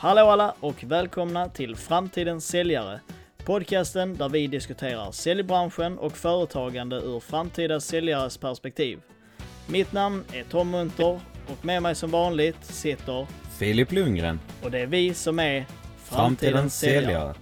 Hallå alla och välkomna till Framtidens säljare. Podcasten där vi diskuterar säljbranschen och företagande ur framtida säljares perspektiv. Mitt namn är Tom Munter och med mig som vanligt sitter Filip Lundgren, och det är vi som är Framtidens säljare.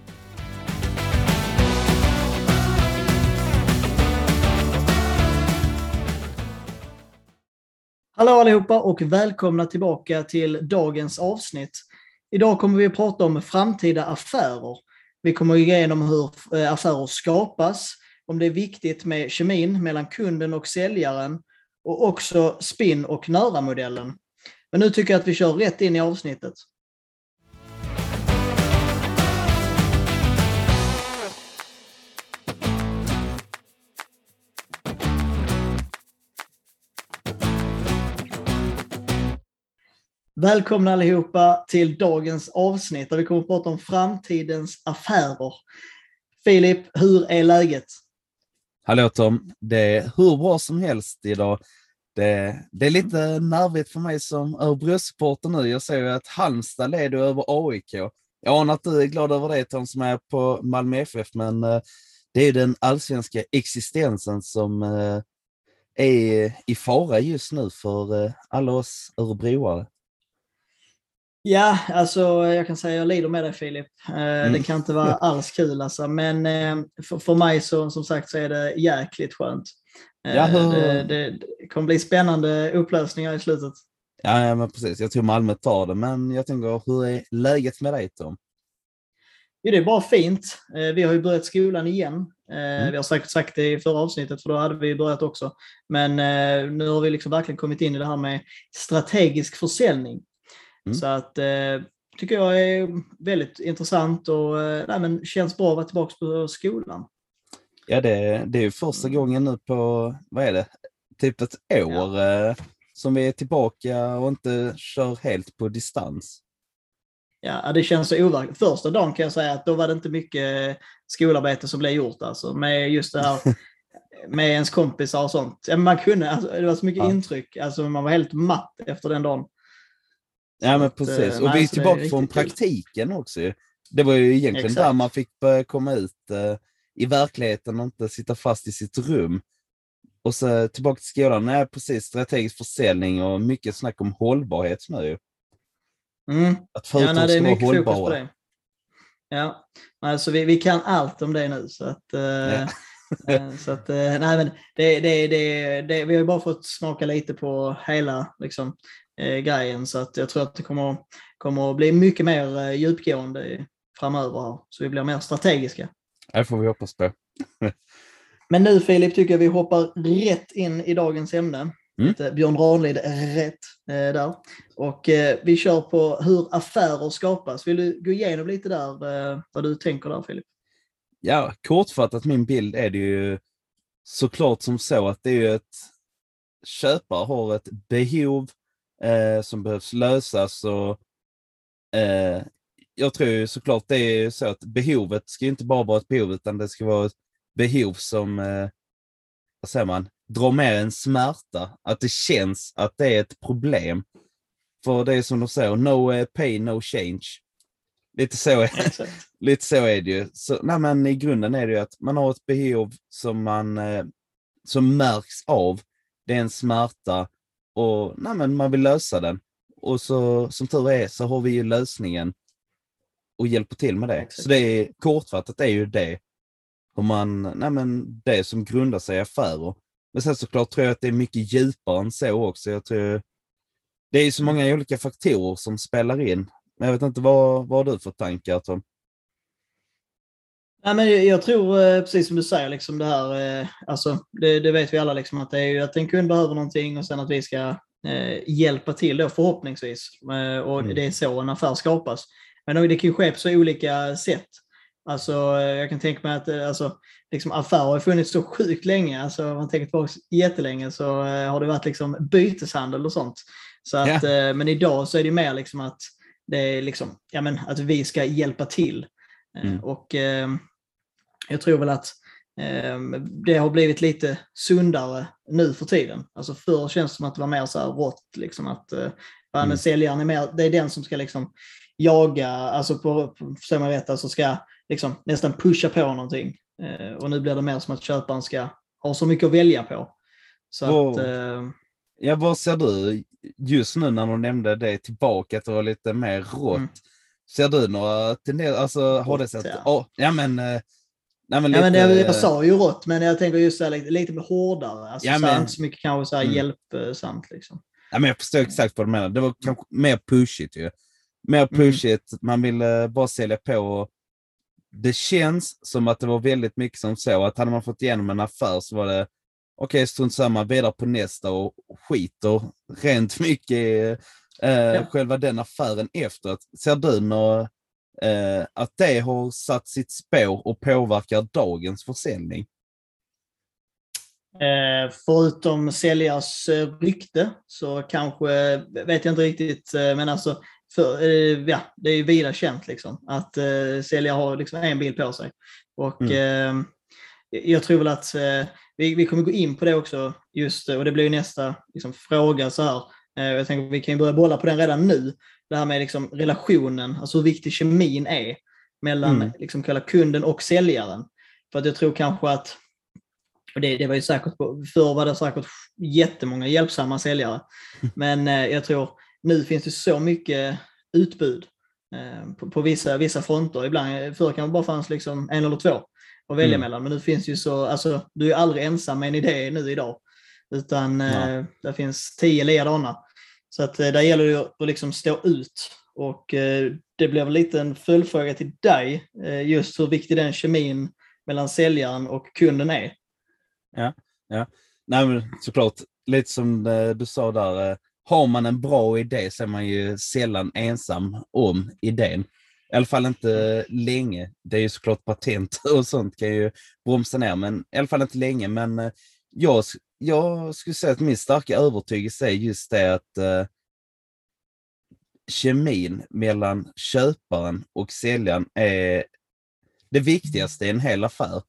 Hallå allihopa och välkomna tillbaka till dagens avsnitt. Idag kommer vi att prata om framtida affärer. Vi kommer att gå igenom hur eh, affärer skapas, om det är viktigt med kemin mellan kunden och säljaren och också spin och nära-modellen. Men nu tycker jag att vi kör rätt in i avsnittet. Välkomna allihopa till dagens avsnitt där vi kommer att prata om framtidens affärer. Filip, hur är läget? Hallå Tom, det är hur bra som helst idag. Det, det är lite nervigt för mig som Örebrosupporter nu. Jag ser ju att Halmstad leder över AIK. Jag anar att du är glad över det Tom som är på Malmö FF, men eh, det är den allsvenska existensen som eh, är i fara just nu för eh, alla oss örebroare. Ja, alltså jag kan säga jag lider med dig Filip. Mm. Det kan inte vara alls kul alltså. Men för, för mig så som sagt så är det jäkligt skönt. Ja, det, det, kommer bli spännande upplösningar i slutet. Ja, men precis. Jag tror Malmö tar det, men jag tänker, hur är läget med dig Tom? Jo, det är bara fint. Vi har ju börjat skolan igen. Mm. Vi har säkert sagt det i förra avsnittet, för då hade vi börjat också. Men nu har vi liksom verkligen kommit in i det här med strategisk försäljning. Mm. Så att eh, tycker jag är väldigt intressant och eh, nej, men känns bra att vara tillbaka på skolan. Ja, det, det är ju första gången nu på, vad är det, typ ett år ja. eh, som vi är tillbaka och inte kör helt på distans. Ja, det känns så overkligt. Första dagen kan jag säga att då var det inte mycket skolarbete som blev gjort alltså, med just det här med ens kompisar och sånt. Man kunde, alltså, det var så mycket ja. intryck, alltså, man var helt matt efter den dagen. Ja, men precis. Eh, och vi är tillbaka från praktiken också. Det var ju egentligen Exakt. där man fick börja komma ut uh, i verkligheten och inte sitta fast i sitt rum. Och så tillbaka till skolan. Nej, precis. Strategisk försäljning och mycket snack om hållbarhet nu. Mm. Att företag ja, nej, är fokus på det. Ja, alltså vi, vi kan allt om det nu. Så att, uh, ja. så att, nej, men det, det, det, det, vi har ju bara fått smaka lite på hela liksom, eh, grejen. Så att jag tror att det kommer, kommer att bli mycket mer eh, djupgående framöver här. Så vi blir mer strategiska. Det får vi hoppas på. Men nu Filip tycker jag vi hoppar rätt in i dagens ämne. Mm. Björn Ranelid rätt eh, där. Och eh, vi kör på hur affärer skapas. Vill du gå igenom lite där eh, vad du tänker där Filip? Ja, kortfattat min bild är det ju såklart som så att det är ju ett köpare har ett behov eh, som behövs lösas. Och, eh, jag tror ju såklart det är så att behovet ska inte bara vara ett behov, utan det ska vara ett behov som, eh, vad säger man, drar med en smärta. Att det känns att det är ett problem. För det är som de säger, no eh, pain, no change. Lite så, är, lite så är det ju. Så, nej, men I grunden är det ju att man har ett behov som, man, eh, som märks av. Det är en smärta och nej, men man vill lösa den. Och så, som tur är så har vi ju lösningen och hjälper till med det. Exakt. Så det är kortfattat är ju det. Hur man, nej, men det som grundar sig i affärer. Men sen såklart tror jag att det är mycket djupare än så också. Jag tror det är så många olika faktorer som spelar in. Men jag vet inte, vad, vad har du för tankar Tom? Ja, men jag tror eh, precis som du säger, liksom det här, eh, alltså, det, det vet vi alla, liksom, att det är ju att en kund behöver någonting och sen att vi ska eh, hjälpa till då förhoppningsvis. Eh, och mm. det är så en affär skapas. Men det kan ju ske på så olika sätt. Alltså, jag kan tänka mig att alltså, liksom, affärer har funnits så sjukt länge. Alltså, om man tänker tillbaka jättelänge så eh, har det varit liksom, byteshandel och sånt. Så att, yeah. Men idag så är det mer liksom att, det är liksom, ja, men, att vi ska hjälpa till. Mm. Och jag tror väl att eh, det har blivit lite sundare nu för tiden. Alltså förr känns det som att det var mer så här rått, liksom att eh, mm. säljaren är mer, det är den som ska liksom jaga, alltså på, så man rätt, alltså ska liksom nästan pusha på någonting. Eh, och nu blir det mer som att köparen ska ha så mycket att välja på. Så Wow. att, eh, Ja, vad ser du just nu när du nämnde det tillbaka till att vara lite mer rått? Mm. Ser du några tendenser, alltså har det sett, ja. Åh, ja men, eh, nej, men ja, men lite, det, jag sa ju rått, men jag tänker just så här, lite, lite hårdare. Alltså, Ja, så men- inte så mycket kanske så här Mm. hjälpsamt. Liksom. Ja, men jag förstår exakt vad du menar. Det var kanske mer pushigt ju. Mer Mm. pushigt, man ville bara sälja på. Det känns som att det var väldigt mycket som så att hade man fått igenom en affär så var det okej, strunt samma, vidare på nästa och skiter rent mycket i eh, Ja. själva den affären efteråt. Ser du nå, eh, att det har satt sitt spår och påverkar dagens försäljning? Eh, förutom säljares eh, rykte så kanske, vet jag inte riktigt, eh, men alltså för, eh, ja, det är ju vida känt liksom, att eh, säljare har liksom en bil på sig. Och eh, jag tror väl att eh, vi, vi kommer gå in på det också, just, och det blir nästa liksom, fråga så här. Eh, jag tänker att vi kan börja bolla på den redan nu. Det här med liksom, relationen, alltså hur viktig kemin är mellan Mm. liksom, kunden och säljaren. För att jag tror kanske att och det, det var ju säkert, på- förr var det säkert jättemånga hjälpsamma säljare. Men eh, jag tror nu finns det så mycket utbud eh, på, på vissa, vissa fronter. Ibland, förr kanske bara fanns liksom en eller två att välja Mm. mellan. Men nu finns det ju så, alltså du är aldrig ensam med en idé nu idag. Utan eh, det finns tio likadana. Så att eh, där gäller det att liksom stå ut. Och eh, det blir en lite en följdfråga till dig, eh, just hur viktig den kemin mellan säljaren och kunden är. Nej, men såklart, lite som du sa där, har man en bra idé så är man ju sällan ensam om idén. I alla fall inte länge. Det är ju såklart patent och sånt kan ju bromsa ner, men i alla fall inte länge. Men jag, jag skulle säga att min starka övertygelse är just det att eh, kemin mellan köparen och säljaren är det viktigaste i en hel affär.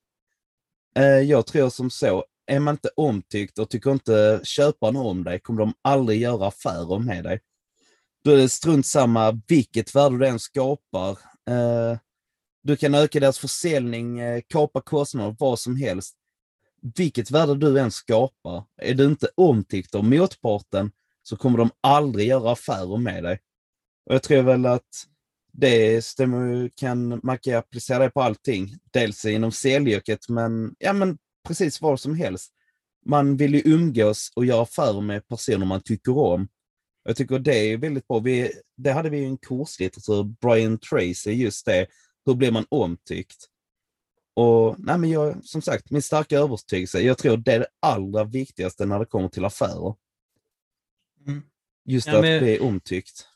Eh, Jag tror som så, är man inte omtyckt och tycker inte köparen om dig kommer de aldrig göra affärer med dig. Då är det strunt samma vilket värde du än skapar. Eh, Du kan öka deras försäljning, eh, kapa kostnader, vad som helst. Vilket värde du än skapar, är du inte omtyckt av motparten så kommer de aldrig göra affärer med dig. Och jag tror väl att det stämmer, kan, man kan applicera det på allting. Dels inom säljyrket, men, ja, men precis vad som helst. Man vill ju umgås och göra affärer med personer man tycker om. Jag tycker det är väldigt bra. Vi, det hade vi en kurslitteratur, Brian Tracy, just det. Hur blir man omtyckt? Och nej men jag, som sagt, min starka övertygelse, jag tror det är det allra viktigaste när det kommer till affärer. Mm. Just Ja, att men- bli omtyckt.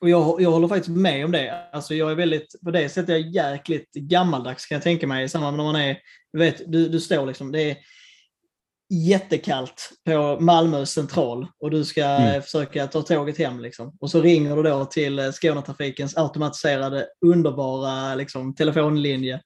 Och jag, jag håller faktiskt med om det. Alltså jag är väldigt, på det sättet är jag jäkligt gammaldags kan jag tänka mig. I samband med när man är, du vet, du, du står liksom, det är jättekallt på Malmö central och du ska Mm. försöka ta tåget hem. Liksom. Och så ringer du då till Skånetrafikens automatiserade underbara liksom, telefonlinje.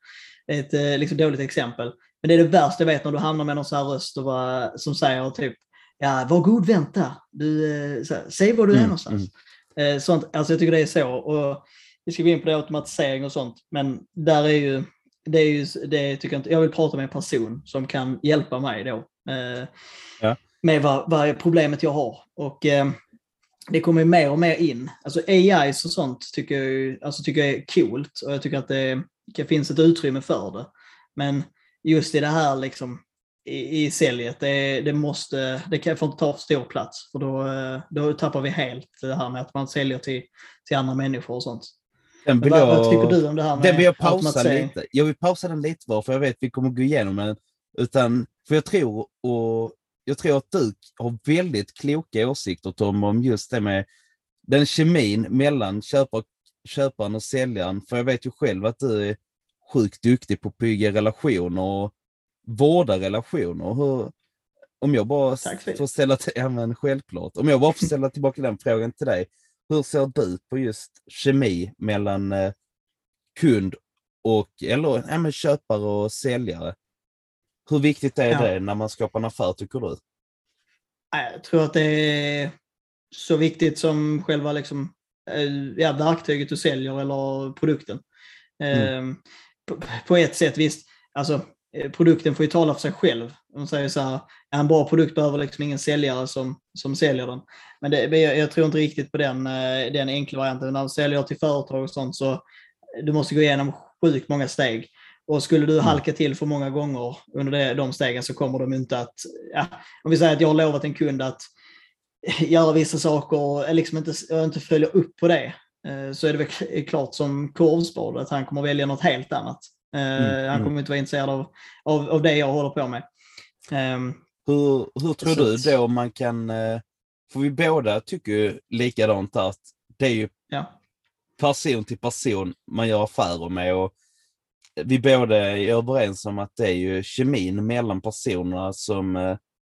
Ett eh, liksom, dåligt exempel. Men det är det värsta jag vet när du hamnar med någon så här röst och bara, som säger typ Ja, var god vänta. Du, eh, så här, säg var du är Mm, någonstans. Eh, sånt, alltså jag tycker det är så. Och vi ska gå in på det automatisering och sånt. Men där är ju, det är ju, det tycker jag inte, jag vill prata med en person som kan hjälpa mig då. Eh, Ja. Med vad, vad är problemet jag har. Och eh, det kommer ju mer och mer in. Alltså AIs och sånt tycker jag, alltså tycker jag är coolt. Och jag tycker att det, det finns ett utrymme för det. Men just i det här liksom i, i säljet, det, det måste, det kan, får inte ta för stor plats. För då, eh, då tappar vi helt det här med att man säljer till, till andra människor och sånt. Den vill jag- vad tycker du om det här med Den vill jag pausa lite. Jag vill pausa den lite bara, för jag vet att vi kommer gå igenom den. Utan, för jag tror, och jag tror att du har väldigt kloka åsikter Tom, om just det med den kemin mellan köpare, köparen och säljaren. För jag vet ju själv att du är sjukt duktig på att bygga relationer och vårda relationer. Hur, om jag bara får ställa, ja, men självklart, om jag bara får ställa tillbaka den frågan till dig. Hur ser du på just kemi mellan eh, kund och eller, ja, men köpare och säljare? Hur viktigt är Ja. det när man skapar en affär tycker du? Jag tror att det är så viktigt som själva liksom ja, verktyget du säljer eller produkten. Mm. På, på, ett sätt, visst, alltså produkten får ju tala för sig själv. De säger så här, en bra produkt behöver liksom ingen säljare som, som säljer den. Men det, jag, jag tror inte riktigt på den, den enkla varianten. När du säljer till företag och sånt så du måste gå igenom sjukt många steg. Och skulle du mm. halka till för många gånger under de stegen så kommer de inte att... Ja, om vi säger att jag har lovat en kund att göra vissa saker och liksom inte, inte följa upp på det eh, så är det väl klart som korvspad att han kommer välja något helt annat. Eh, mm. Han kommer mm. inte vara intresserad av, av, av det jag håller på med. Ehm, hur, hur tror du då man kan... Eh, för vi båda tycker likadant att det är ju ja. person till person man gör affärer med och vi båda är överens om att det är ju kemin mellan personerna som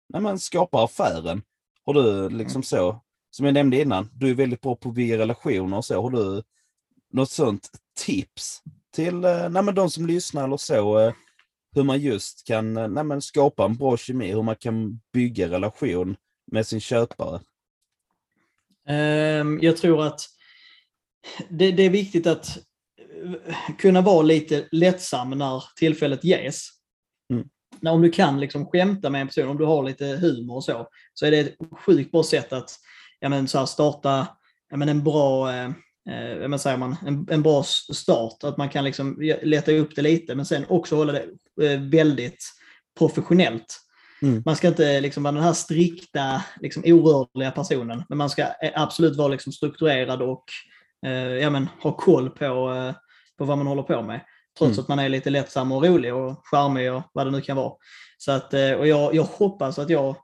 när man skapar affären. Har du liksom så, som jag nämnde innan, du är väldigt bra på att bygga relationer och så. Har du något sånt tips till eh, nej, men de som lyssnar eller så, eh, hur man just kan eh, nej, men skapa en bra kemi, hur man kan bygga relation med sin köpare? Ehm, jag tror att det, det är viktigt att kunna vara lite lättsam när tillfället ges. När, om du kan liksom skämta med en person, om du har lite humor och så, så är det ett sjukt bra sätt att ja, men, så här, starta ja, men, en bra eh, eh men, säger man, en, en bra start. Att man kan liksom leta upp det lite, men sen också hålla det eh, väldigt professionellt. Mm. Man ska inte liksom vara den här strikta, liksom, orörliga personen, men man ska eh, absolut vara liksom, strukturerad och eh, ja, men, ha koll på eh, på vad man håller på med. Trots mm. att man är lite lättsam och rolig och charmig och vad det nu kan vara. Så att, eh, och jag, jag hoppas att jag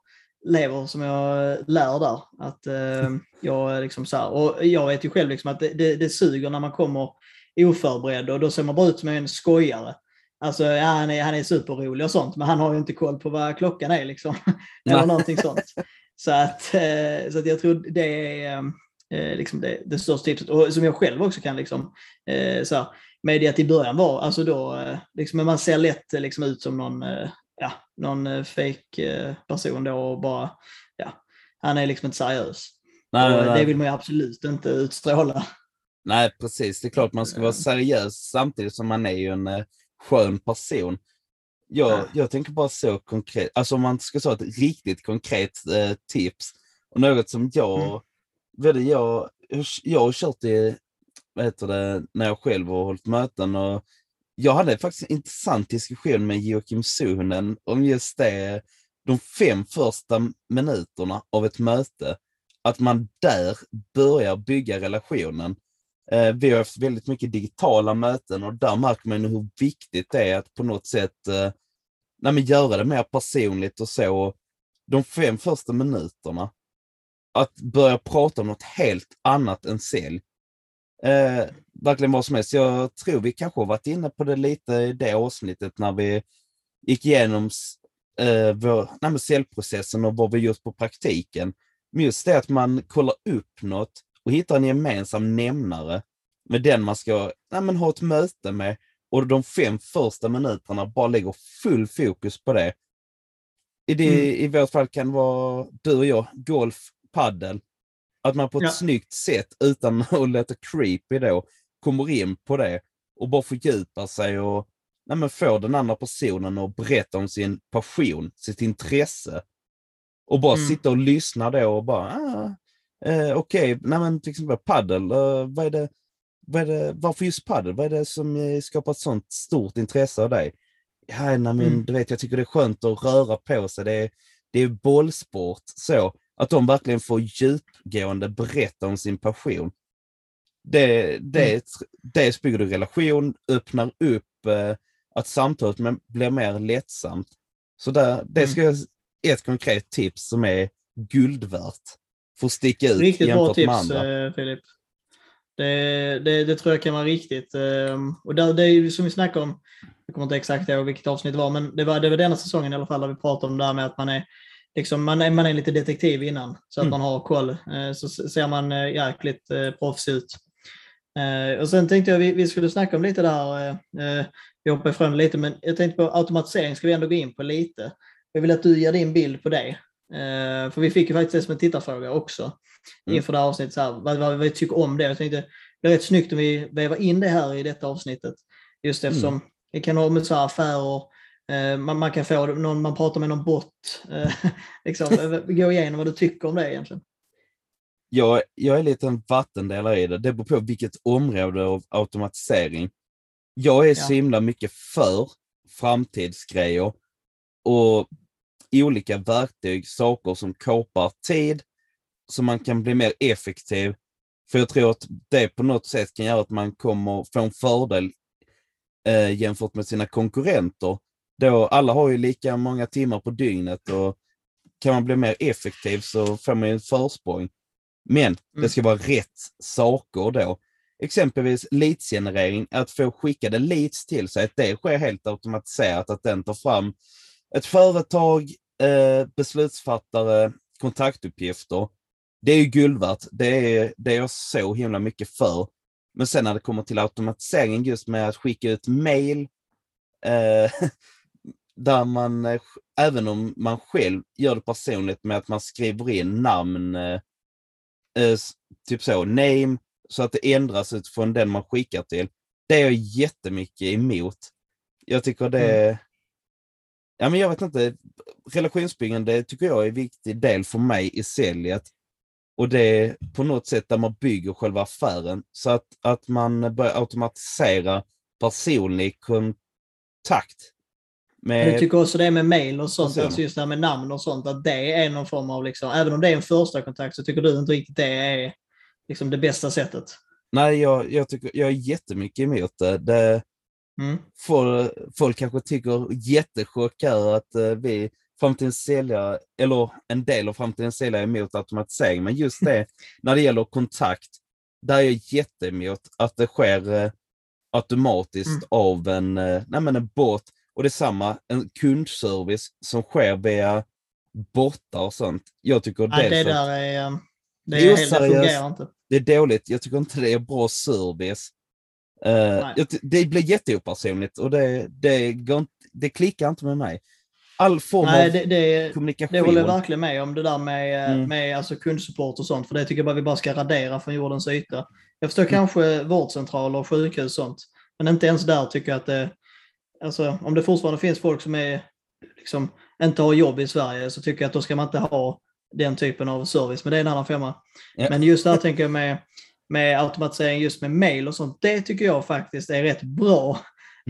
lever som jag lär där. Att eh, jag liksom så här, och jag vet ju själv liksom att det, det, det suger när man kommer oförberedd och då ser man bara ut som en skojare. Alltså, ja, han, är, han är superrolig och sånt, men han har ju inte koll på vad klockan är. Liksom. Eller någonting sånt. Så att, eh, så att jag tror det är liksom det, det största tipset. Och som jag själv också kan liksom, så här, med det att i början var, alltså då, eh, liksom, man ser lätt eh, liksom ut som någon, eh, ja, någon fake person då och bara, ja, han är liksom inte seriös. Nej, nej, nej. Det vill man ju absolut inte utstråla. Nej, precis. Det är klart man ska vara seriös samtidigt som man är ju en skön person. Jag, ja. jag tänker bara så konkret, alltså om man ska säga ett riktigt konkret eh, tips och något som jag, mm. jag, jag har kört i heter det, när jag själv har hållit möten. Och jag hade faktiskt en intressant diskussion med Joakim Suhonen om just det, de fem första minuterna av ett möte. Att man där börjar bygga relationen. Eh, vi har haft väldigt mycket digitala möten och där märker man hur viktigt det är att på något sätt eh, nej, göra det mer personligt och så. De fem första minuterna, att börja prata om något helt annat än sälj. Eh, verkligen vad som helst. Jag tror vi kanske varit inne på det lite i det avsnittet när vi gick igenom eh, vår, nej, säljprocessen och vad vi gjort på praktiken. Men just det att man kollar upp något och hittar en gemensam nämnare med den man ska nej, men, ha ett möte med och de fem första minuterna bara lägger full fokus på det. I, det, mm. i vårt fall kan det vara du och jag, golf, paddel att man på ett ja. snyggt sätt, utan att låta creepy då, kommer in på det och bara fördjupar sig och nej, men får den andra personen att berätta om sin passion, sitt intresse. Och bara mm. sitta och lyssna då och bara, ah, eh, okej, okay. nej men till exempel paddel, eh, vad är det, vad är det, varför just paddel? Vad är det som skapar ett sånt stort intresse av dig? Ja, nej, men mm. du vet, jag tycker det är skönt att röra på sig. Det är, det är bollsport, så. Att de verkligen får djupgående berätta om sin passion. Det, det, mm. Dels bygger du relation, öppnar upp eh, att samtalet blir mer lättsamt. Så där, det mm. ska jag, ett konkret tips som är guld värt. För att sticka ut Riktigt bra tips, eh, Filip. Det, det, det, tror jag kan vara riktigt. Ehm, och där, det är som vi snackade om, jag kommer inte exakt ihåg vilket avsnitt det var, men det var, det var denna säsongen i alla fall där vi pratade om det här med att man är liksom, man, är, man är lite detektiv innan så att mm. man har koll. Eh, så ser man eh, jäkligt eh, proffs ut. Och sen tänkte jag vi, vi skulle snacka om lite där, vi hoppar ifrån lite, men jag tänkte på automatisering ska vi ändå gå in på lite. Jag vill att du ger din bild på det. För vi fick ju faktiskt det som en tittarfråga också Mm. inför det här avsnittet, så här, vad, vad, vi tycker om det. Jag tänkte det är rätt snyggt om vi väver in det här i detta avsnittet. Just eftersom vi kan ha med så här affärer, man, man kan få någon, man pratar med någon bot. Eh, liksom, eh, gå igenom vad du tycker om det egentligen. jag, jag är lite en vattendelare i det. Det beror på vilket område av automatisering. Jag är så Ja. himla mycket för framtidsgrejer och olika verktyg, saker som kapar tid, så man kan bli mer effektiv. För jag tror att det på något sätt kan göra att man kommer få en fördel eh, jämfört med sina konkurrenter. Då alla har ju lika många timmar på dygnet och kan man bli mer effektiv så får man ju en försprång. Men det Mm. ska vara rätt saker då. Exempelvis leadsgenerering, att få skickade leads till sig, att det sker helt automatiserat, att den tar fram ett företag, eh, beslutsfattare, kontaktuppgifter. Det är ju guld värt. Det är, det är jag så himla mycket för. Men sen när det kommer till automatiseringen just med att skicka ut mail, eh, där man, eh, även om man själv gör det personligt med att man skriver in namn, eh, eh, typ så, name, så att det ändras utifrån den man skickar till. Det är jag jättemycket emot. Jag tycker det Ja, men jag vet inte. Relationsbyggande tycker jag är en viktig del för mig i säljet. Och det är på något sätt där man bygger själva affären. Så att, att man börjar automatisera personlig kontakt. Med, Jag tycker också det med mail och sånt, alltså just det här med namn och sånt, att det är någon form av, liksom, även om det är en första kontakt så tycker du inte riktigt det är liksom, det bästa sättet. Nej, jag, jag, tycker, jag är jättemycket emot det. det Mm. folk, folk kanske tycker jättechock här att eh, vi framtidens säljare, eller en del av framtidens säljare är emot automatisering, men just det, när det gäller kontakt, där är jag jätteemot att det sker eh, automatiskt Mm. av en, eh, nej en bot. Och det är samma, en kundservice som sker via bottar och sånt. Jag tycker Nej, dels det där är, um, det, är helt, det oseriöst. fungerar inte. det är dåligt. Jag tycker inte det är bra service. Eh, ty- det blir jätteopersonligt och det, det, går det klickar inte med mig. All form Nej, av det, det, kommunikation. det håller jag verkligen med om, det där med, Mm. med alltså kundsupport och sånt, för det tycker jag bara vi bara ska radera från jordens yta. Jag förstår Mm. kanske vårdcentraler och sjukhus och sånt, men inte ens där tycker jag att det, alltså om det fortfarande finns folk som är, liksom, inte har jobb i Sverige så tycker jag att då ska man inte ha den typen av service, men det är en annan femma. Ja. Men just där tänker jag med, med automatisering just med mail och sånt, det tycker jag faktiskt är rätt bra.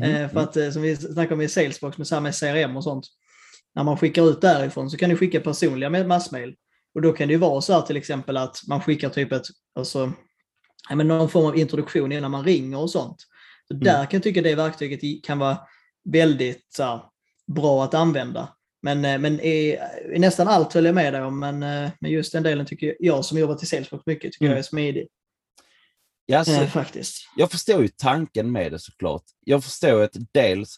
Mm, Eh, för att eh, som vi snackade om i Salesbox med samma CRM och sånt, när man skickar ut därifrån så kan du skicka personliga med massmail. Och då kan det ju vara så här till exempel att man skickar typ ett, alltså, men någon form av introduktion innan man ringer och sånt. Så Mm. Där kan jag tycka det verktyget kan vara väldigt så här, bra att använda. Men, eh, men i, i nästan allt höll jag med dig om, men, eh, men just den delen tycker jag, jag som jobbat i Salesbox mycket, tycker Mm. jag är smidig. Ja, Eh, faktiskt. Jag förstår ju tanken med det såklart. Jag förstår att dels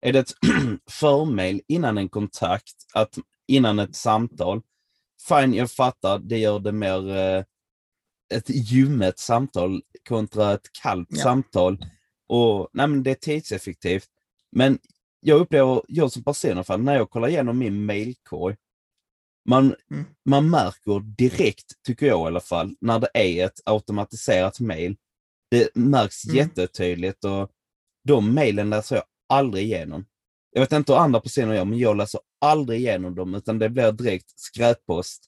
är det ett förmail innan en kontakt, att, innan ett samtal. Fine, jag fattar, det gör det mer eh, ett ljummet samtal kontra ett kallt Ja. samtal. Och nej, Det är tidseffektivt. Men jag upplever, jag som person i alla fall, när jag kollar igenom min mailkorg, man, Mm. man märker direkt, tycker jag i alla fall, när det är ett automatiserat mail. Det märks Mm. jättetydligt och de mailen läser jag aldrig igenom. Jag vet inte hur andra personer gör, men jag läser aldrig igenom dem, utan det blir direkt skräppost.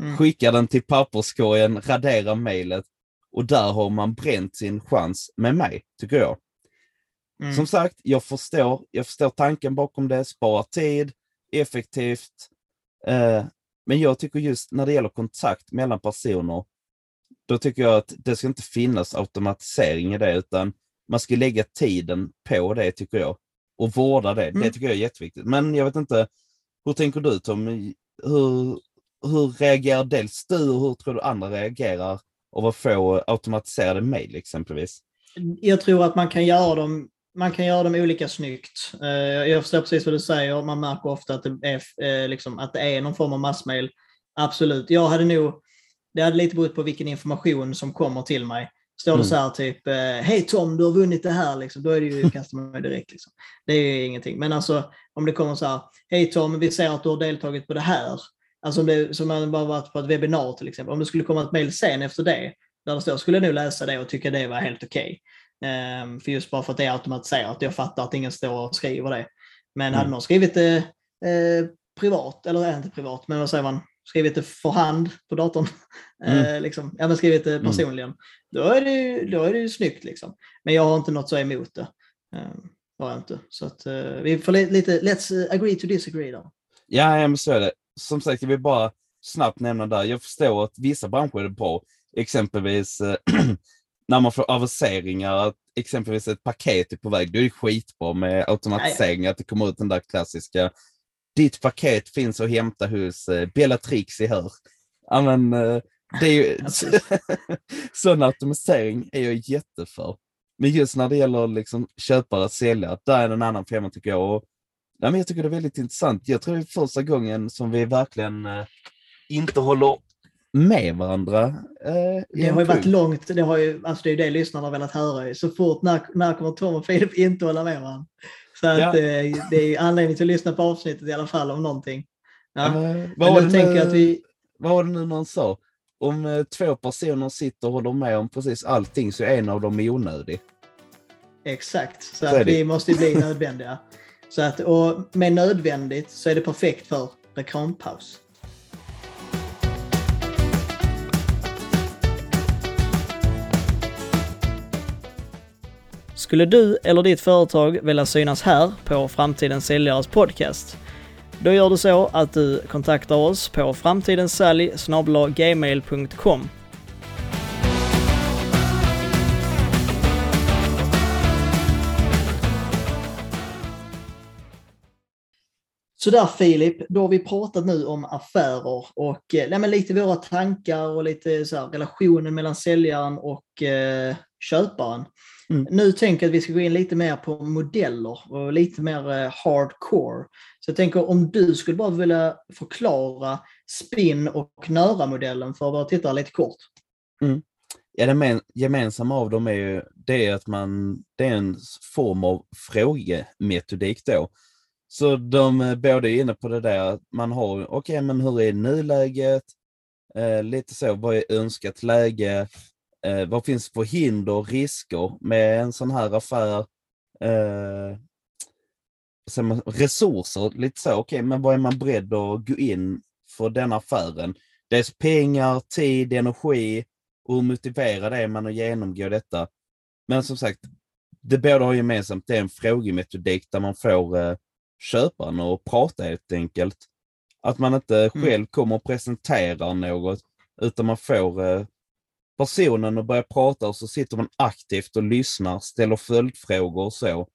Mm. Skicka den till papperskorgen, radera mejlet och där har man bränt sin chans med mig, tycker jag. Mm. Som sagt, jag förstår, jag förstår tanken bakom det, spara tid, effektivt. Eh, men jag tycker just när det gäller kontakt mellan personer, då tycker jag att det ska inte finnas automatisering i det, utan man ska lägga tiden på det, tycker jag. Och vårda det. Mm. Det tycker jag är jätteviktigt. Men jag vet inte, hur tänker du Tom? Hur, hur reagerar dels du och hur tror du andra reagerar av att få automatiserade mejl exempelvis? jag tror att man kan göra dem, man kan göra dem olika snyggt. Eh, Jag förstår precis vad du säger. Man märker ofta att det är, eh, liksom, att det är någon form av massmail. Absolut. Jag hade nog, det hade lite berott på vilken information som kommer till mig. Står det Mm. så här typ, eh, hej Tom, du har vunnit det här, liksom, då är det ju kastar man mig direkt. Liksom. Det är ju ingenting. Men alltså om det kommer så här, hej Tom, vi ser att du har deltagit på det här. Alltså om, det, som man bara varit på ett webbinar till exempel. Om det skulle komma ett mejl sen efter det, där det står, skulle jag nog läsa det och tycka det var helt okej. Okay. Um, för just bara för att det är automatiserat. Jag fattar att ingen står och skriver det. Men mm. hade någon skrivit det eh, privat, eller inte privat, men vad säger man, skrivit det för hand på datorn, mm. eh, liksom. ja, men skrivit det mm. personligen, mm. då, är det, då är det ju snyggt. Liksom. Men jag har inte något så emot det. Eh, har jag inte. Så att, eh, vi får lite, let's agree to disagree då. Ja, men så är det. Som sagt, jag vill bara snabbt nämna där, jag förstår att vissa branscher är bra, exempelvis när man får aviseringar, att exempelvis ett paket är på väg, då är det skitbra med automatisering, att det kommer ut den där klassiska ditt paket finns att hämta hos eh, Bellatrix i Hör. Ja, men, eh, det är ju, sån automatisering är jag jätteför. Men just när det gäller liksom köpare och säljare, där är en annan femma tycker jag. Och, ja, men jag tycker det är väldigt intressant. Jag tror det är första gången som vi verkligen eh, inte håller med varandra. Eh, det har ju varit långt, det, har ju, alltså det är ju det lyssnarna har velat höra. Så fort när, när kommer Tom och Filip inte hålla med varandra? Så att, ja. eh, det är anledning till att lyssna på avsnittet i alla fall om någonting. Ja. Men, vad, var nu, att vi... vad var det nu någon sa? Om eh, två personer sitter och håller med om precis allting så är en av dem onödig. Exakt, så, så att vi måste bli nödvändiga. Så att, och med nödvändigt så är det perfekt för reklampaus. Skulle du eller ditt företag vilja synas här på Framtidens Säljares podcast? Då gör du så att du kontaktar oss på framtidensalj.gmail.com Sådär Filip, då har vi pratat nu om affärer och eh, nej, lite våra tankar och lite så här, relationen mellan säljaren och eh, köparen. Mm. Nu tänker jag att vi ska gå in lite mer på modeller och lite mer eh, hardcore. Så jag tänker om du skulle bara vilja förklara spin och nöra-modellen för våra tittare lite kort. Mm. Ja, det gemensamma av dem är ju det är att man, det är en form av frågemetodik då. Så de är både inne på det där att man har, okej okay, men hur är nuläget? Eh, lite så, vad är önskat läge? Eh, vad finns för hinder och risker med en sån här affär? Eh, resurser, lite så, okej, okay, men vad är man beredd att gå in för den affären? Dels pengar, tid, energi och hur motiverad är man att genomgå detta? Men som sagt, det båda har gemensamt, det är en frågemetodik där man får eh, köparen att prata helt enkelt. Att man inte mm. själv kommer och presenterar något, utan man får eh, personen och börjar prata och så sitter man aktivt och lyssnar, ställer följdfrågor och så.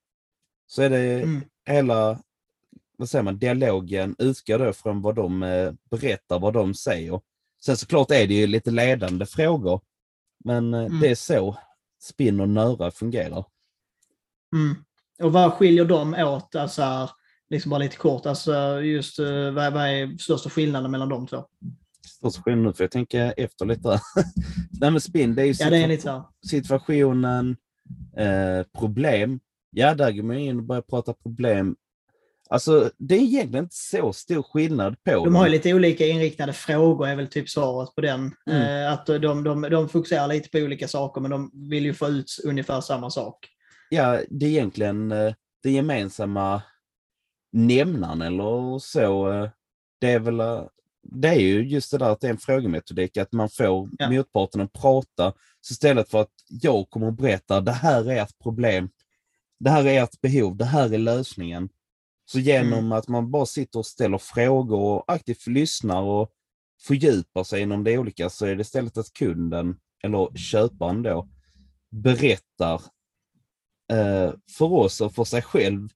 Så är det mm. hela vad säger man, dialogen utgår då från vad de eh, berättar, vad de säger. Sen såklart är det ju lite ledande frågor, men eh, mm. det är så spinn och nöra fungerar. Mm. Och vad skiljer de åt, alltså, liksom bara lite kort, alltså just uh, vad, vad är största skillnaden mellan de två? Största skillnaden för jag tänker efter lite. Nej men spinn, det är ju ja, det är lite situationen, eh, problem. Ja, där går man in och börjar prata problem. Alltså, det är egentligen inte så stor skillnad på De har ju lite olika inriktade frågor, är väl typ svaret på den. Mm. Eh, att de, de, de fokuserar lite på olika saker, men de vill ju få ut ungefär samma sak. Ja, det är egentligen eh, det gemensamma nämnaren eller så. Eh, det är väl det är ju just det där att det är en frågemetodik, att man får ja. motparten att prata. Så istället för att jag kommer att berätta, det här är ett problem, det här är ett behov, det här är lösningen. Så genom mm. att man bara sitter och ställer frågor och aktivt lyssnar och fördjupar sig inom det olika så är det istället att kunden, eller köparen då, berättar eh, för oss och för sig själv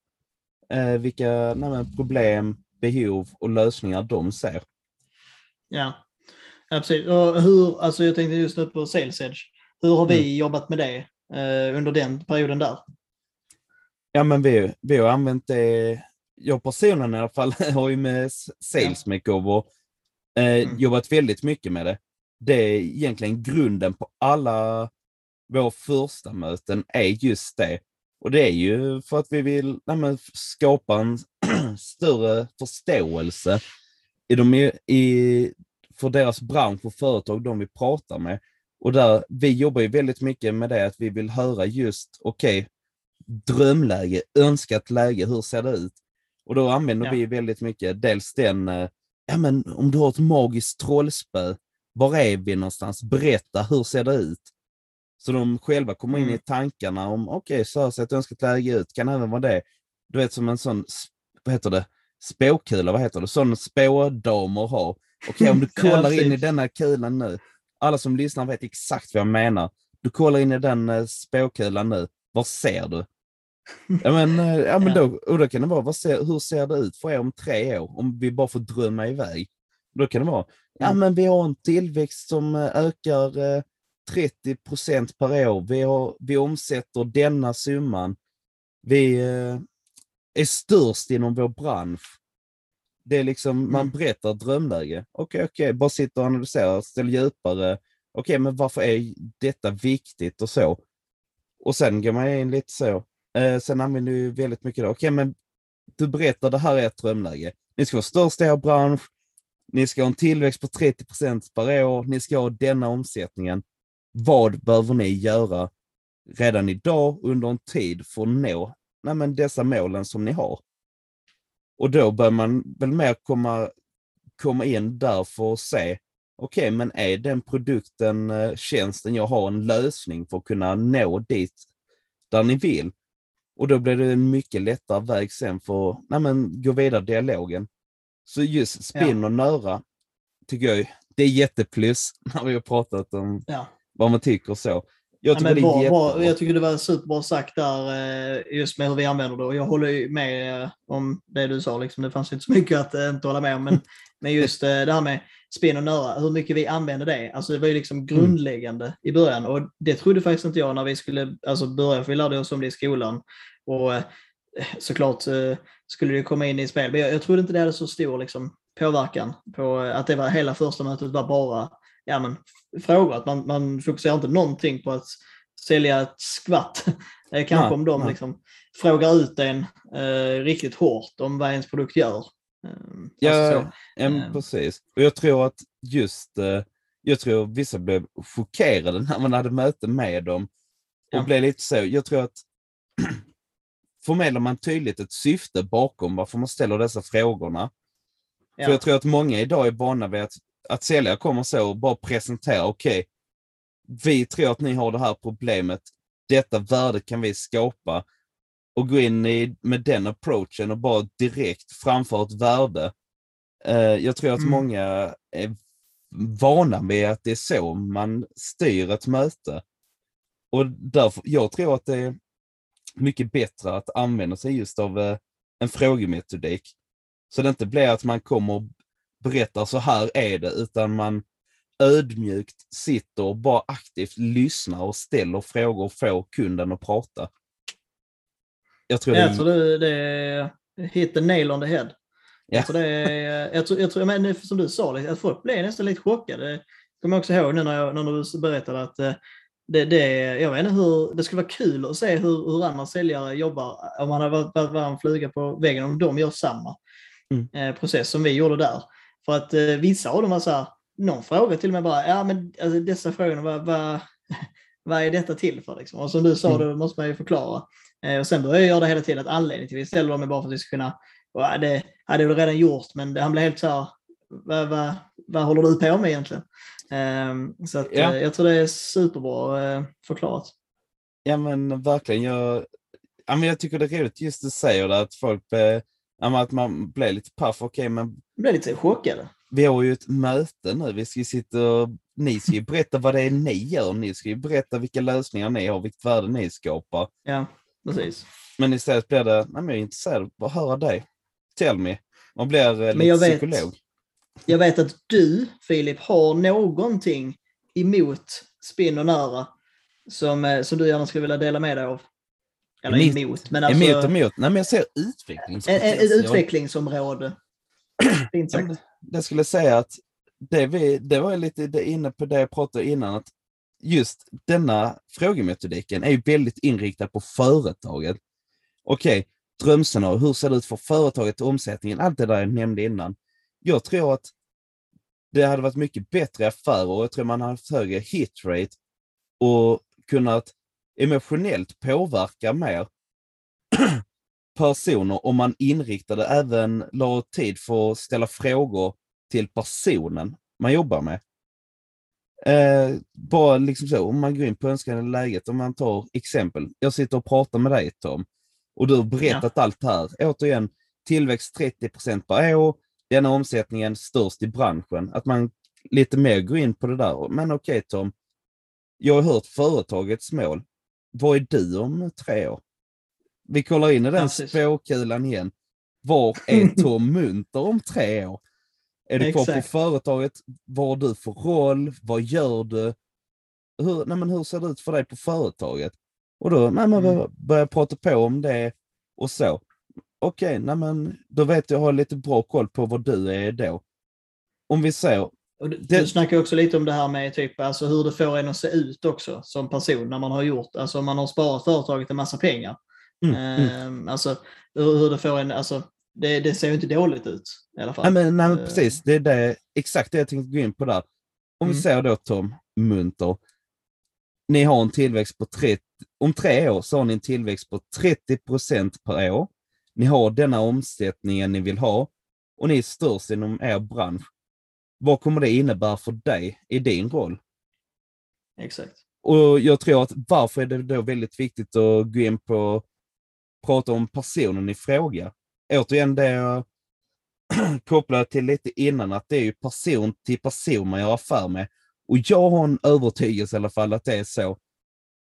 eh, vilka nej, problem, behov och lösningar de ser. Ja, ja precis. Och hur, alltså jag tänkte just nu på Sales Edge. Hur har vi mm. jobbat med det eh, under den perioden där? Ja, men vi, vi har använt det, jag personligen i alla fall, har ju med Sales Makeover eh, mm. jobbat väldigt mycket med det. Det är egentligen grunden på alla våra första möten är just det. Och det är ju för att vi vill nej, skapa en större förståelse i, de, i, för deras bransch och företag, de vi pratar med. Och där, vi jobbar ju väldigt mycket med det att vi vill höra just, okej, okay, drömläge, önskat läge, hur ser det ut? Och då använder ja. vi väldigt mycket dels den, eh, ja men om du har ett magiskt trollspö, var är vi någonstans? Berätta, hur ser det ut? Så de själva kommer in mm. i tankarna om, okej, okay, så här ser ett önskat läge ut, kan även vara det. Du vet som en sån, vad heter det, spåkula, vad heter det, sån spådamer har. Okej, okay, om du kollar in i denna kulan nu, alla som lyssnar vet exakt vad jag menar. Du kollar in i den uh, spåkulan nu, vad ser du? Ja men, uh, ja, men då, och då kan det vara, ser, hur ser det ut för er om tre år? Om vi bara får drömma iväg. Då kan det vara, ja mm. men vi har en tillväxt som uh, ökar 30 procent per år. Vi, har, vi omsätter denna summan. Vi är störst inom vår bransch. Det är liksom, man mm. berättar drömläge. Okej, okay, okej, okay. bara sitta och analysera, ställ djupare. Okej, okay, men varför är detta viktigt och så? Och sen går man in lite så. Eh, sen använder vi väldigt mycket det. Okej, men du berättar det här är ett drömläge. Ni ska vara störst i er bransch. Ni ska ha en tillväxt på 30 procent per år. Ni ska ha denna omsättningen. Vad behöver ni göra redan idag under en tid för att nå nej, men dessa målen som ni har? Och då bör man väl mer komma, komma in där för att se, okej, okay, men är den produkten, eh, tjänsten jag har en lösning för att kunna nå dit där ni vill? Och då blir det en mycket lättare väg sen för att nej, men, gå vidare dialogen. Så just spinn ja. och nöra tycker jag det är jätteplus när vi har pratat om ja. vad man tycker så. Jag tycker, ja, det är bra, jag tycker det var superbra sagt där eh, just med hur vi använder det och jag håller med eh, om det du sa. Liksom. Det fanns inte så mycket att eh, inte hålla med om. Men, men just det här med spinn och nöra, hur mycket vi använder det. Alltså det var ju liksom mm. grundläggande mm. i början och det trodde faktiskt inte jag när vi skulle alltså, börja, för vi lärde oss om det i skolan. Och såklart skulle det komma in i spel, men jag, jag trodde inte det hade så stor liksom, påverkan på att det var hela första mötet var bara ja, men, frågor. Att man, man fokuserar inte någonting på att sälja ett skvatt. Kanske nej, om de nej. liksom frågar ut en eh, riktigt hårt om vad ens produkt gör. Eh, ja, alltså ja eh. precis. Och jag tror att just, eh, jag tror vissa blev chockerade när man hade möte med dem. Och ja. blev lite så, jag tror att förmedlar man tydligt ett syfte bakom varför man ställer dessa frågorna. Ja. För jag tror att många idag är vana vid att att säljare kommer så och bara presentera, okej, okay, vi tror att ni har det här problemet, detta värde kan vi skapa och gå in i, med den approachen och bara direkt framföra ett värde. Uh, jag tror att mm. många är vana vid att det är så man styr ett möte. Och därför, jag tror att det är mycket bättre att använda sig just av uh, en frågemetodik. Så det inte blir att man kommer berättar så här är det, utan man ödmjukt sitter och bara aktivt lyssnar och ställer frågor och får kunden att prata. Jag tror, jag det... tror det, det är hit the nail on the head. Ja. Jag tror det är, jag tror, jag tror, men som du sa, att folk blev nästan lite chockade. Jag kommer också ihåg nu när, jag, när du berättade att eh, det, det, jag vet inte hur, det skulle vara kul att se hur, hur andra säljare jobbar, om man har varit, varit en fluga på väggen, om de gör samma mm. Eh, process som vi gjorde där. För att eh, vissa av dem var så här, någon fråga till och med bara, ja men alltså, dessa frågorna, vad, vad, vad är detta till för? Liksom? Och som du sa, mm. då måste man ju förklara. Eh, och sen börjar jag göra det hela tiden, att anledningen till att vi ställer dem är bara för att vi ska kunna, och det hade väl redan gjort, men han blev helt så här, vad, vad, vad håller du på med egentligen? Eh, så att, ja. eh, jag tror det är superbra eh, förklarat. Ja men verkligen, jag, ja, men jag tycker det är roligt just du säger det, att folk att man blir lite paff. Okej, okay, men... blir lite chockade. Vi har ju ett möte nu. Vi ska sitta och... Ni ska ju berätta vad det är ni gör. Ni ska ju berätta vilka lösningar ni har, vilket värde ni skapar. Ja, precis. Men istället blir det, nej men jag är intresserad av att höra dig. Tell me. Man blir eh, lite men jag vet, psykolog. Jag vet att du, Filip, har någonting emot spinn och nära som, eh, som du gärna skulle vilja dela med dig av. Eller emot, emot men alltså... Emot emot. Nej, men jag ser utvecklingspotential. Ett utvecklingsområde. Fint sagt. Jag skulle säga att det, vi, det var lite inne på det jag pratade innan, att just denna frågemetodiken är väldigt inriktad på företaget. Okej, okay, drömscenario, hur ser det ut för företaget, omsättningen, allt det där jag nämnde innan. Jag tror att det hade varit mycket bättre affärer och jag tror man hade haft högre hitrate och kunnat emotionellt påverka mer personer om man inriktade även la tid för att ställa frågor till personen man jobbar med. Eh, bara liksom så, om man går in på önskade läget, om man tar exempel. Jag sitter och pratar med dig Tom och du har berättat ja. allt här. Återigen, tillväxt 30% per år, denna omsättningen störst i branschen. Att man lite mer går in på det där. Men okej okay, Tom, jag har hört företagets mål. Vad är du om tre år? Vi kollar in i den spåkulan igen. Var är Tom Munter om tre år? Är du kvar på företaget? Vad har du för roll? Vad gör du? Hur, nej men hur ser det ut för dig på företaget? Och då nej men, mm. börjar jag prata på om det och så. Okej, okay, men då vet jag, har lite bra koll på vad du är då. Om vi säger... Du, det... du snackar också lite om det här med typ, alltså hur det får en att se ut också som person när man har gjort, alltså om man har sparat företaget en massa pengar. Mm, mm. Ehm, alltså hur, hur det får en, alltså det, det, ser ju inte dåligt ut i alla fall. Nej, men, nej, men eh. precis, det är det, exakt det jag tänkte gå in på där. Om mm. vi säger då Tom Munter, ni har en tillväxt på 30, om tre år så har ni en tillväxt på 30 procent per år. Ni har denna omsättningen ni vill ha och ni är störst inom er bransch. Vad kommer det innebära för dig i din roll? Exakt. Och jag tror att varför är det då väldigt viktigt att gå in på prata om personen i fråga? återigen det jag kopplade till lite innan, att det är ju person till person man gör affär med. Och jag har en övertygelse i alla fall att det är så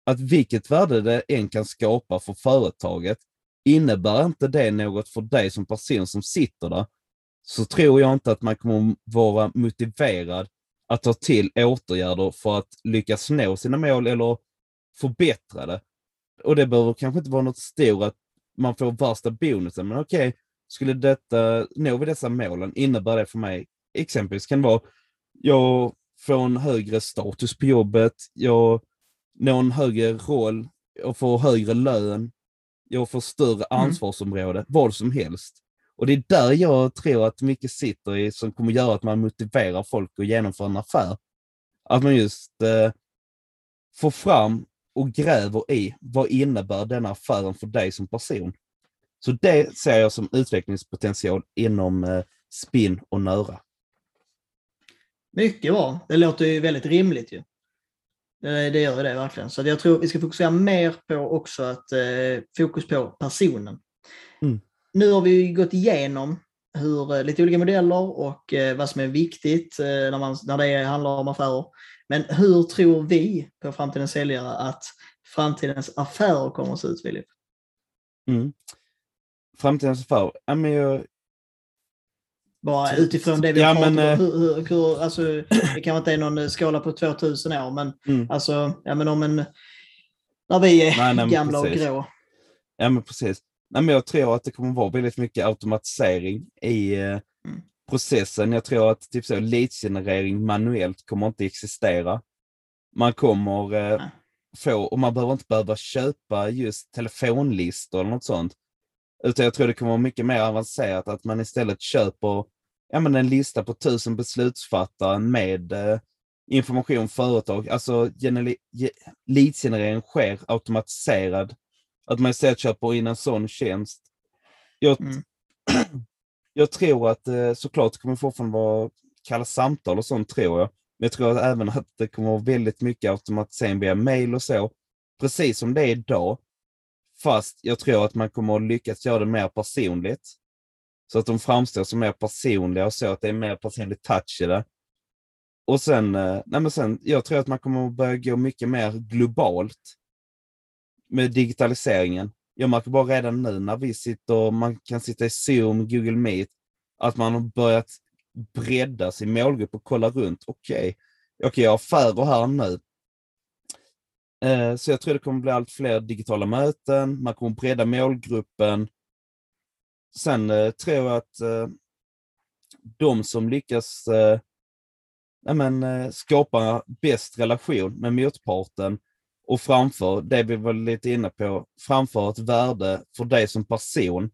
att vilket värde det än kan skapa för företaget, innebär inte det något för dig som person som sitter där, så tror jag inte att man kommer vara motiverad att ta till åtgärder för att lyckas nå sina mål eller förbättra det. Och det behöver kanske inte vara något stort att man får värsta bonusen, men okej, okay, skulle detta, nå vi dessa målen, innebär det för mig, exempelvis kan det vara, jag får en högre status på jobbet, jag når en högre roll, jag får högre lön, jag får större mm. ansvarsområde, mm. vad som helst. Och det är där jag tror att mycket sitter i som kommer göra att man motiverar folk att genomföra en affär. Att man just eh, får fram och gräver i vad innebär denna affären för dig som person. Så det ser jag som utvecklingspotential inom eh, spinn och nöra. Mycket bra. Det låter ju väldigt rimligt ju. Det, gör det verkligen. Så jag tror vi ska fokusera mer på också att eh, fokus på personen. Mm. Nu har vi gått igenom hur, eh, lite olika modeller och eh, vad som är viktigt eh, när, man, när det handlar om affärer. Men hur tror vi på framtidens säljare att framtidens affärer kommer att se ut, Filip? Mm. Framtidens affärer? Ja, men jag... Bara utifrån det vi ja, pratat om. Eh, hur, hur, hur, alltså, det kanske inte är någon skala på 2000 år, men, mm. alltså, ja, men om en... När vi är nej, nej, gamla precis. och grå. Ja, men precis. Nej, men jag tror att det kommer vara väldigt mycket automatisering i eh, mm. processen. Jag tror att typ så, leadsgenerering manuellt kommer inte existera. Man kommer eh, få, och man behöver inte behöva köpa just telefonlistor eller något sånt. Utan jag tror det kommer vara mycket mer avancerat att man istället köper ja, men en lista på tusen beslutsfattare med eh, information företag. Alltså leadsgenerering sker automatiserad. Att man istället köper in en sån tjänst. Jag, mm. jag tror att eh, såklart kommer fortfarande vara kalla samtal och sånt tror jag. Men jag tror att även att det kommer vara väldigt mycket automatisering via mail och så. Precis som det är idag. Fast jag tror att man kommer att lyckas göra det mer personligt. Så att de framstår som mer personliga och så att det är mer personlig touch i det. Och sen, eh, nej men sen, jag tror att man kommer att börja gå mycket mer globalt med digitaliseringen. Jag märker bara redan nu när vi sitter, man kan sitta i Zoom, Google Meet, att man har börjat bredda sin målgrupp och kolla runt. Okej, okay, okay, jag har affärer här nu. Eh, så jag tror det kommer bli allt fler digitala möten, man kommer bredda målgruppen. Sen eh, tror jag att eh, de som lyckas eh, men, eh, skapa bäst relation med motparten och framför, det vi var lite inne på, framför ett värde för dig som person,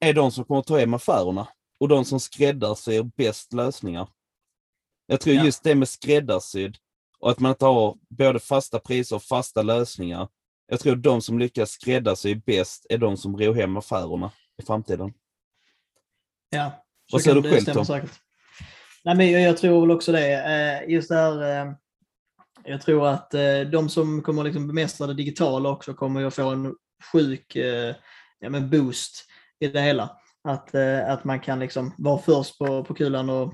är de som kommer ta hem affärerna. och de som skräddarsyr bäst lösningar. Jag tror Ja. just det med skräddarsydd och att man inte har både fasta priser och fasta lösningar. Jag tror de som lyckas skräddarsy bäst är de som ror hem affärerna i framtiden. Ja, så Vad säger du själv, Tom? säkert. Nej, men jag, jag tror väl också det. Eh, Just det här, eh, jag tror att eh, de som kommer liksom bemästra det digitala också kommer att få en sjuk eh, ja, men boost i det hela. Att, eh, att man kan liksom vara först på, på kulan och,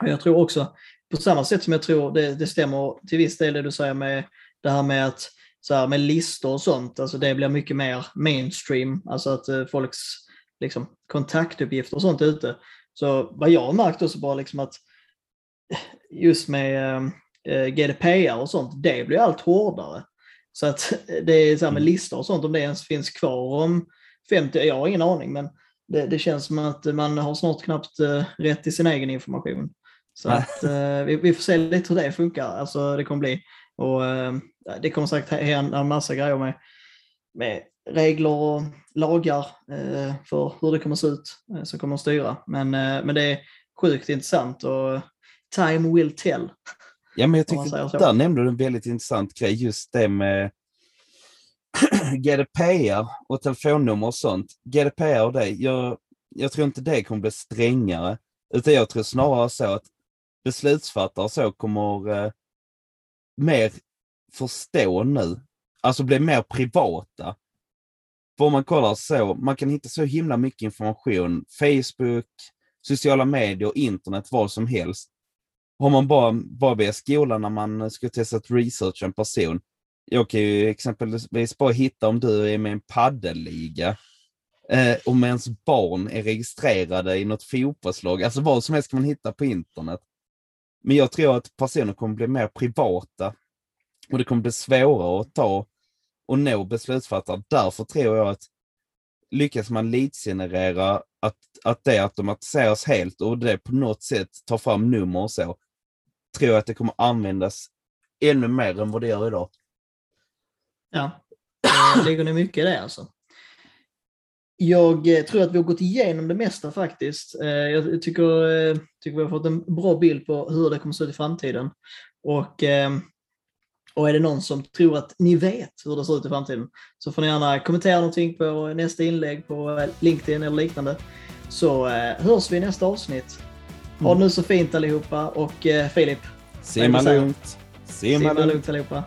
och jag tror också, på samma sätt som jag tror det, det stämmer till viss del det du säger med det här med att så här, med listor och sånt, alltså det blir mycket mer mainstream, alltså att folks liksom, kontaktuppgifter och sånt ute. Så vad jag har märkt också bara liksom att just med eh, GDPR och sånt, det blir allt hårdare. Så att det är så här med Mm. listor och sånt, om det ens finns kvar om 50, jag har ingen aning, men det, det känns som att man har snart knappt eh, rätt till sin egen information. Så att, eh, vi, vi får se lite hur det funkar, alltså det kommer bli. Och eh, det kommer säkert hända en massa grejer med, med regler och lagar eh, för hur det kommer se ut eh, som kommer att styra. Men, eh, men det är sjukt intressant och time will tell. Ja, men jag tyckte, där nämnde du en väldigt intressant grej, just det med GDPR och telefonnummer och sånt. GDPR och det, jag, jag tror inte det kommer bli strängare, utan jag tror snarare så att beslutsfattare så kommer eh, mer förstå nu, alltså bli mer privata. För om man kollar så, man kan hitta så himla mycket information, Facebook, sociala medier, internet, vad som helst. Har man bara, bara via skolan när man ska testa att researcha en person. Jag kan ju exempelvis bara hitta om du är med i en paddelliga. Eh, om ens barn är registrerade i något fotbollslag. Alltså vad som helst kan man hitta på internet. Men jag tror att personer kommer bli mer privata. Och det kommer bli svårare att ta och nå beslutsfattare. Därför tror jag att lyckas man leadsgenerera att, att det automatiseras helt och det på något sätt tar fram nummer och så, tror jag att det kommer användas ännu mer än vad det gör idag. Ja, det ligger nog mycket i det alltså. Jag eh, tror att vi har gått igenom det mesta faktiskt. Eh, Jag tycker, eh, tycker vi har fått en bra bild på hur det kommer att se ut i framtiden. Och, eh, och är det någon som tror att ni vet hur det ser ut i framtiden så får ni gärna kommentera någonting på nästa inlägg på eh, LinkedIn eller liknande. Så eh, hörs vi i nästa avsnitt. Ha det nu så fint allihopa och eh, Filip, Simma lugnt. simma lugnt allihopa.